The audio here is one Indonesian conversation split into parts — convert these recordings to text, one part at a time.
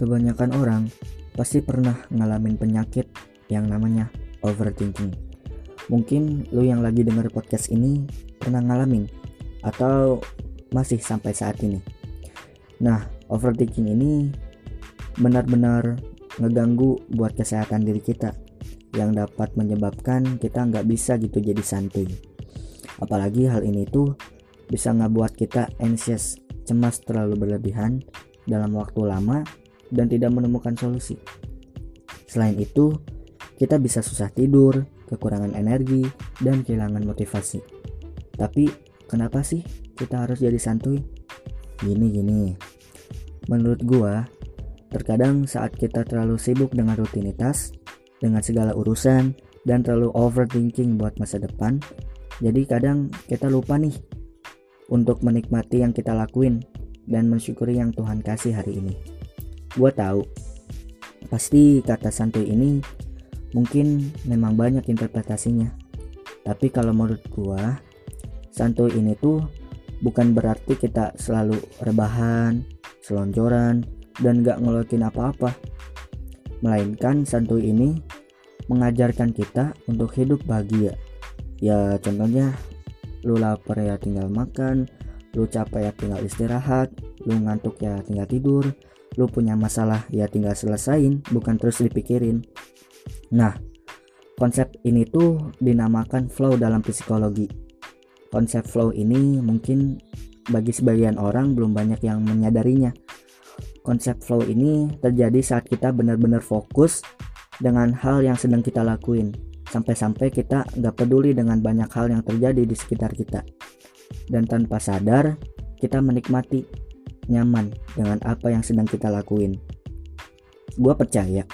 kebanyakan orang pasti pernah ngalamin penyakit yang namanya overthinking. Mungkin lu yang lagi denger podcast ini pernah ngalamin atau masih sampai saat ini. Nah, overthinking ini benar-benar ngeganggu buat kesehatan diri kita yang dapat menyebabkan kita nggak bisa gitu jadi santuy. Apalagi hal ini tuh bisa ngebuat kita anxious, cemas terlalu berlebihan dalam waktu lama dan tidak menemukan solusi. Selain itu, kita bisa susah tidur, kekurangan energi, dan kehilangan motivasi. Tapi, kenapa sih kita harus jadi santuy? Gini-gini. Menurut gua, terkadang saat kita terlalu sibuk dengan rutinitas, dengan segala urusan, dan terlalu overthinking buat masa depan, jadi kadang kita lupa nih untuk menikmati yang kita lakuin dan mensyukuri yang Tuhan kasih hari ini. Gue tahu, pasti kata santuy ini mungkin memang banyak interpretasinya. Tapi kalau menurut gue, santuy ini tuh bukan berarti kita selalu rebahan, selonjoran, dan gak ngeluarin apa-apa. Melainkan santuy ini mengajarkan kita untuk hidup bahagia. Ya contohnya, lu lapar ya tinggal makan, lu capek ya tinggal istirahat, lu ngantuk ya tinggal tidur, lu punya masalah ya tinggal selesain bukan terus dipikirin. Nah konsep ini tuh dinamakan flow dalam psikologi. Konsep flow ini mungkin bagi sebagian orang belum banyak yang menyadarinya. Konsep flow ini terjadi saat kita benar-benar fokus dengan hal yang sedang kita lakuin sampai-sampai kita nggak peduli dengan banyak hal yang terjadi di sekitar kita dan tanpa sadar kita menikmati nyaman dengan apa yang sedang kita lakuin. Gue percaya,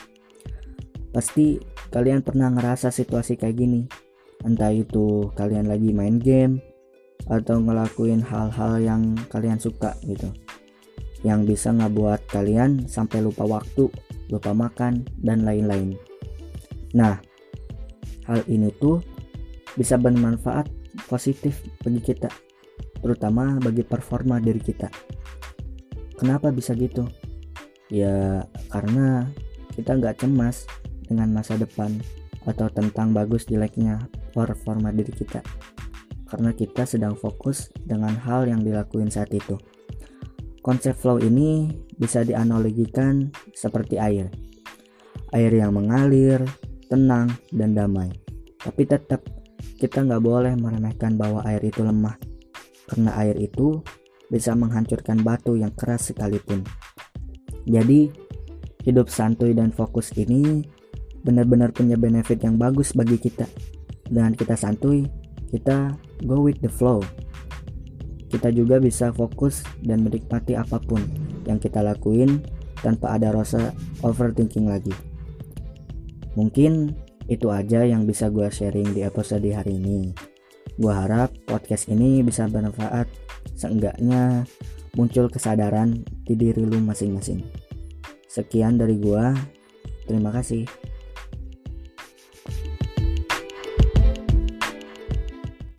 pasti kalian pernah ngerasa situasi kayak gini. Entah itu kalian lagi main game atau ngelakuin hal-hal yang kalian suka gitu. Yang bisa ngebuat kalian sampai lupa waktu, lupa makan, dan lain-lain. Nah, hal ini tuh bisa bermanfaat positif bagi kita, terutama bagi performa diri kita. Kenapa bisa gitu? Ya karena kita nggak cemas dengan masa depan atau tentang bagus jeleknya performa diri kita. Karena kita sedang fokus dengan hal yang dilakuin saat itu. Konsep flow ini bisa dianalogikan seperti air. Air yang mengalir, tenang, dan damai. Tapi tetap kita nggak boleh meremehkan bahwa air itu lemah. Karena air itu bisa menghancurkan batu yang keras sekalipun. Jadi, hidup santuy dan fokus ini benar-benar punya benefit yang bagus bagi kita. Dengan kita santuy, kita go with the flow. Kita juga bisa fokus dan menikmati apa pun yang kita lakuin tanpa ada rasa overthinking lagi. Mungkin itu aja yang bisa gue sharing di episode hari ini. Gue harap podcast ini bisa bermanfaat seenggaknya muncul kesadaran di diri lu masing-masing. Sekian dari gua. Terima kasih.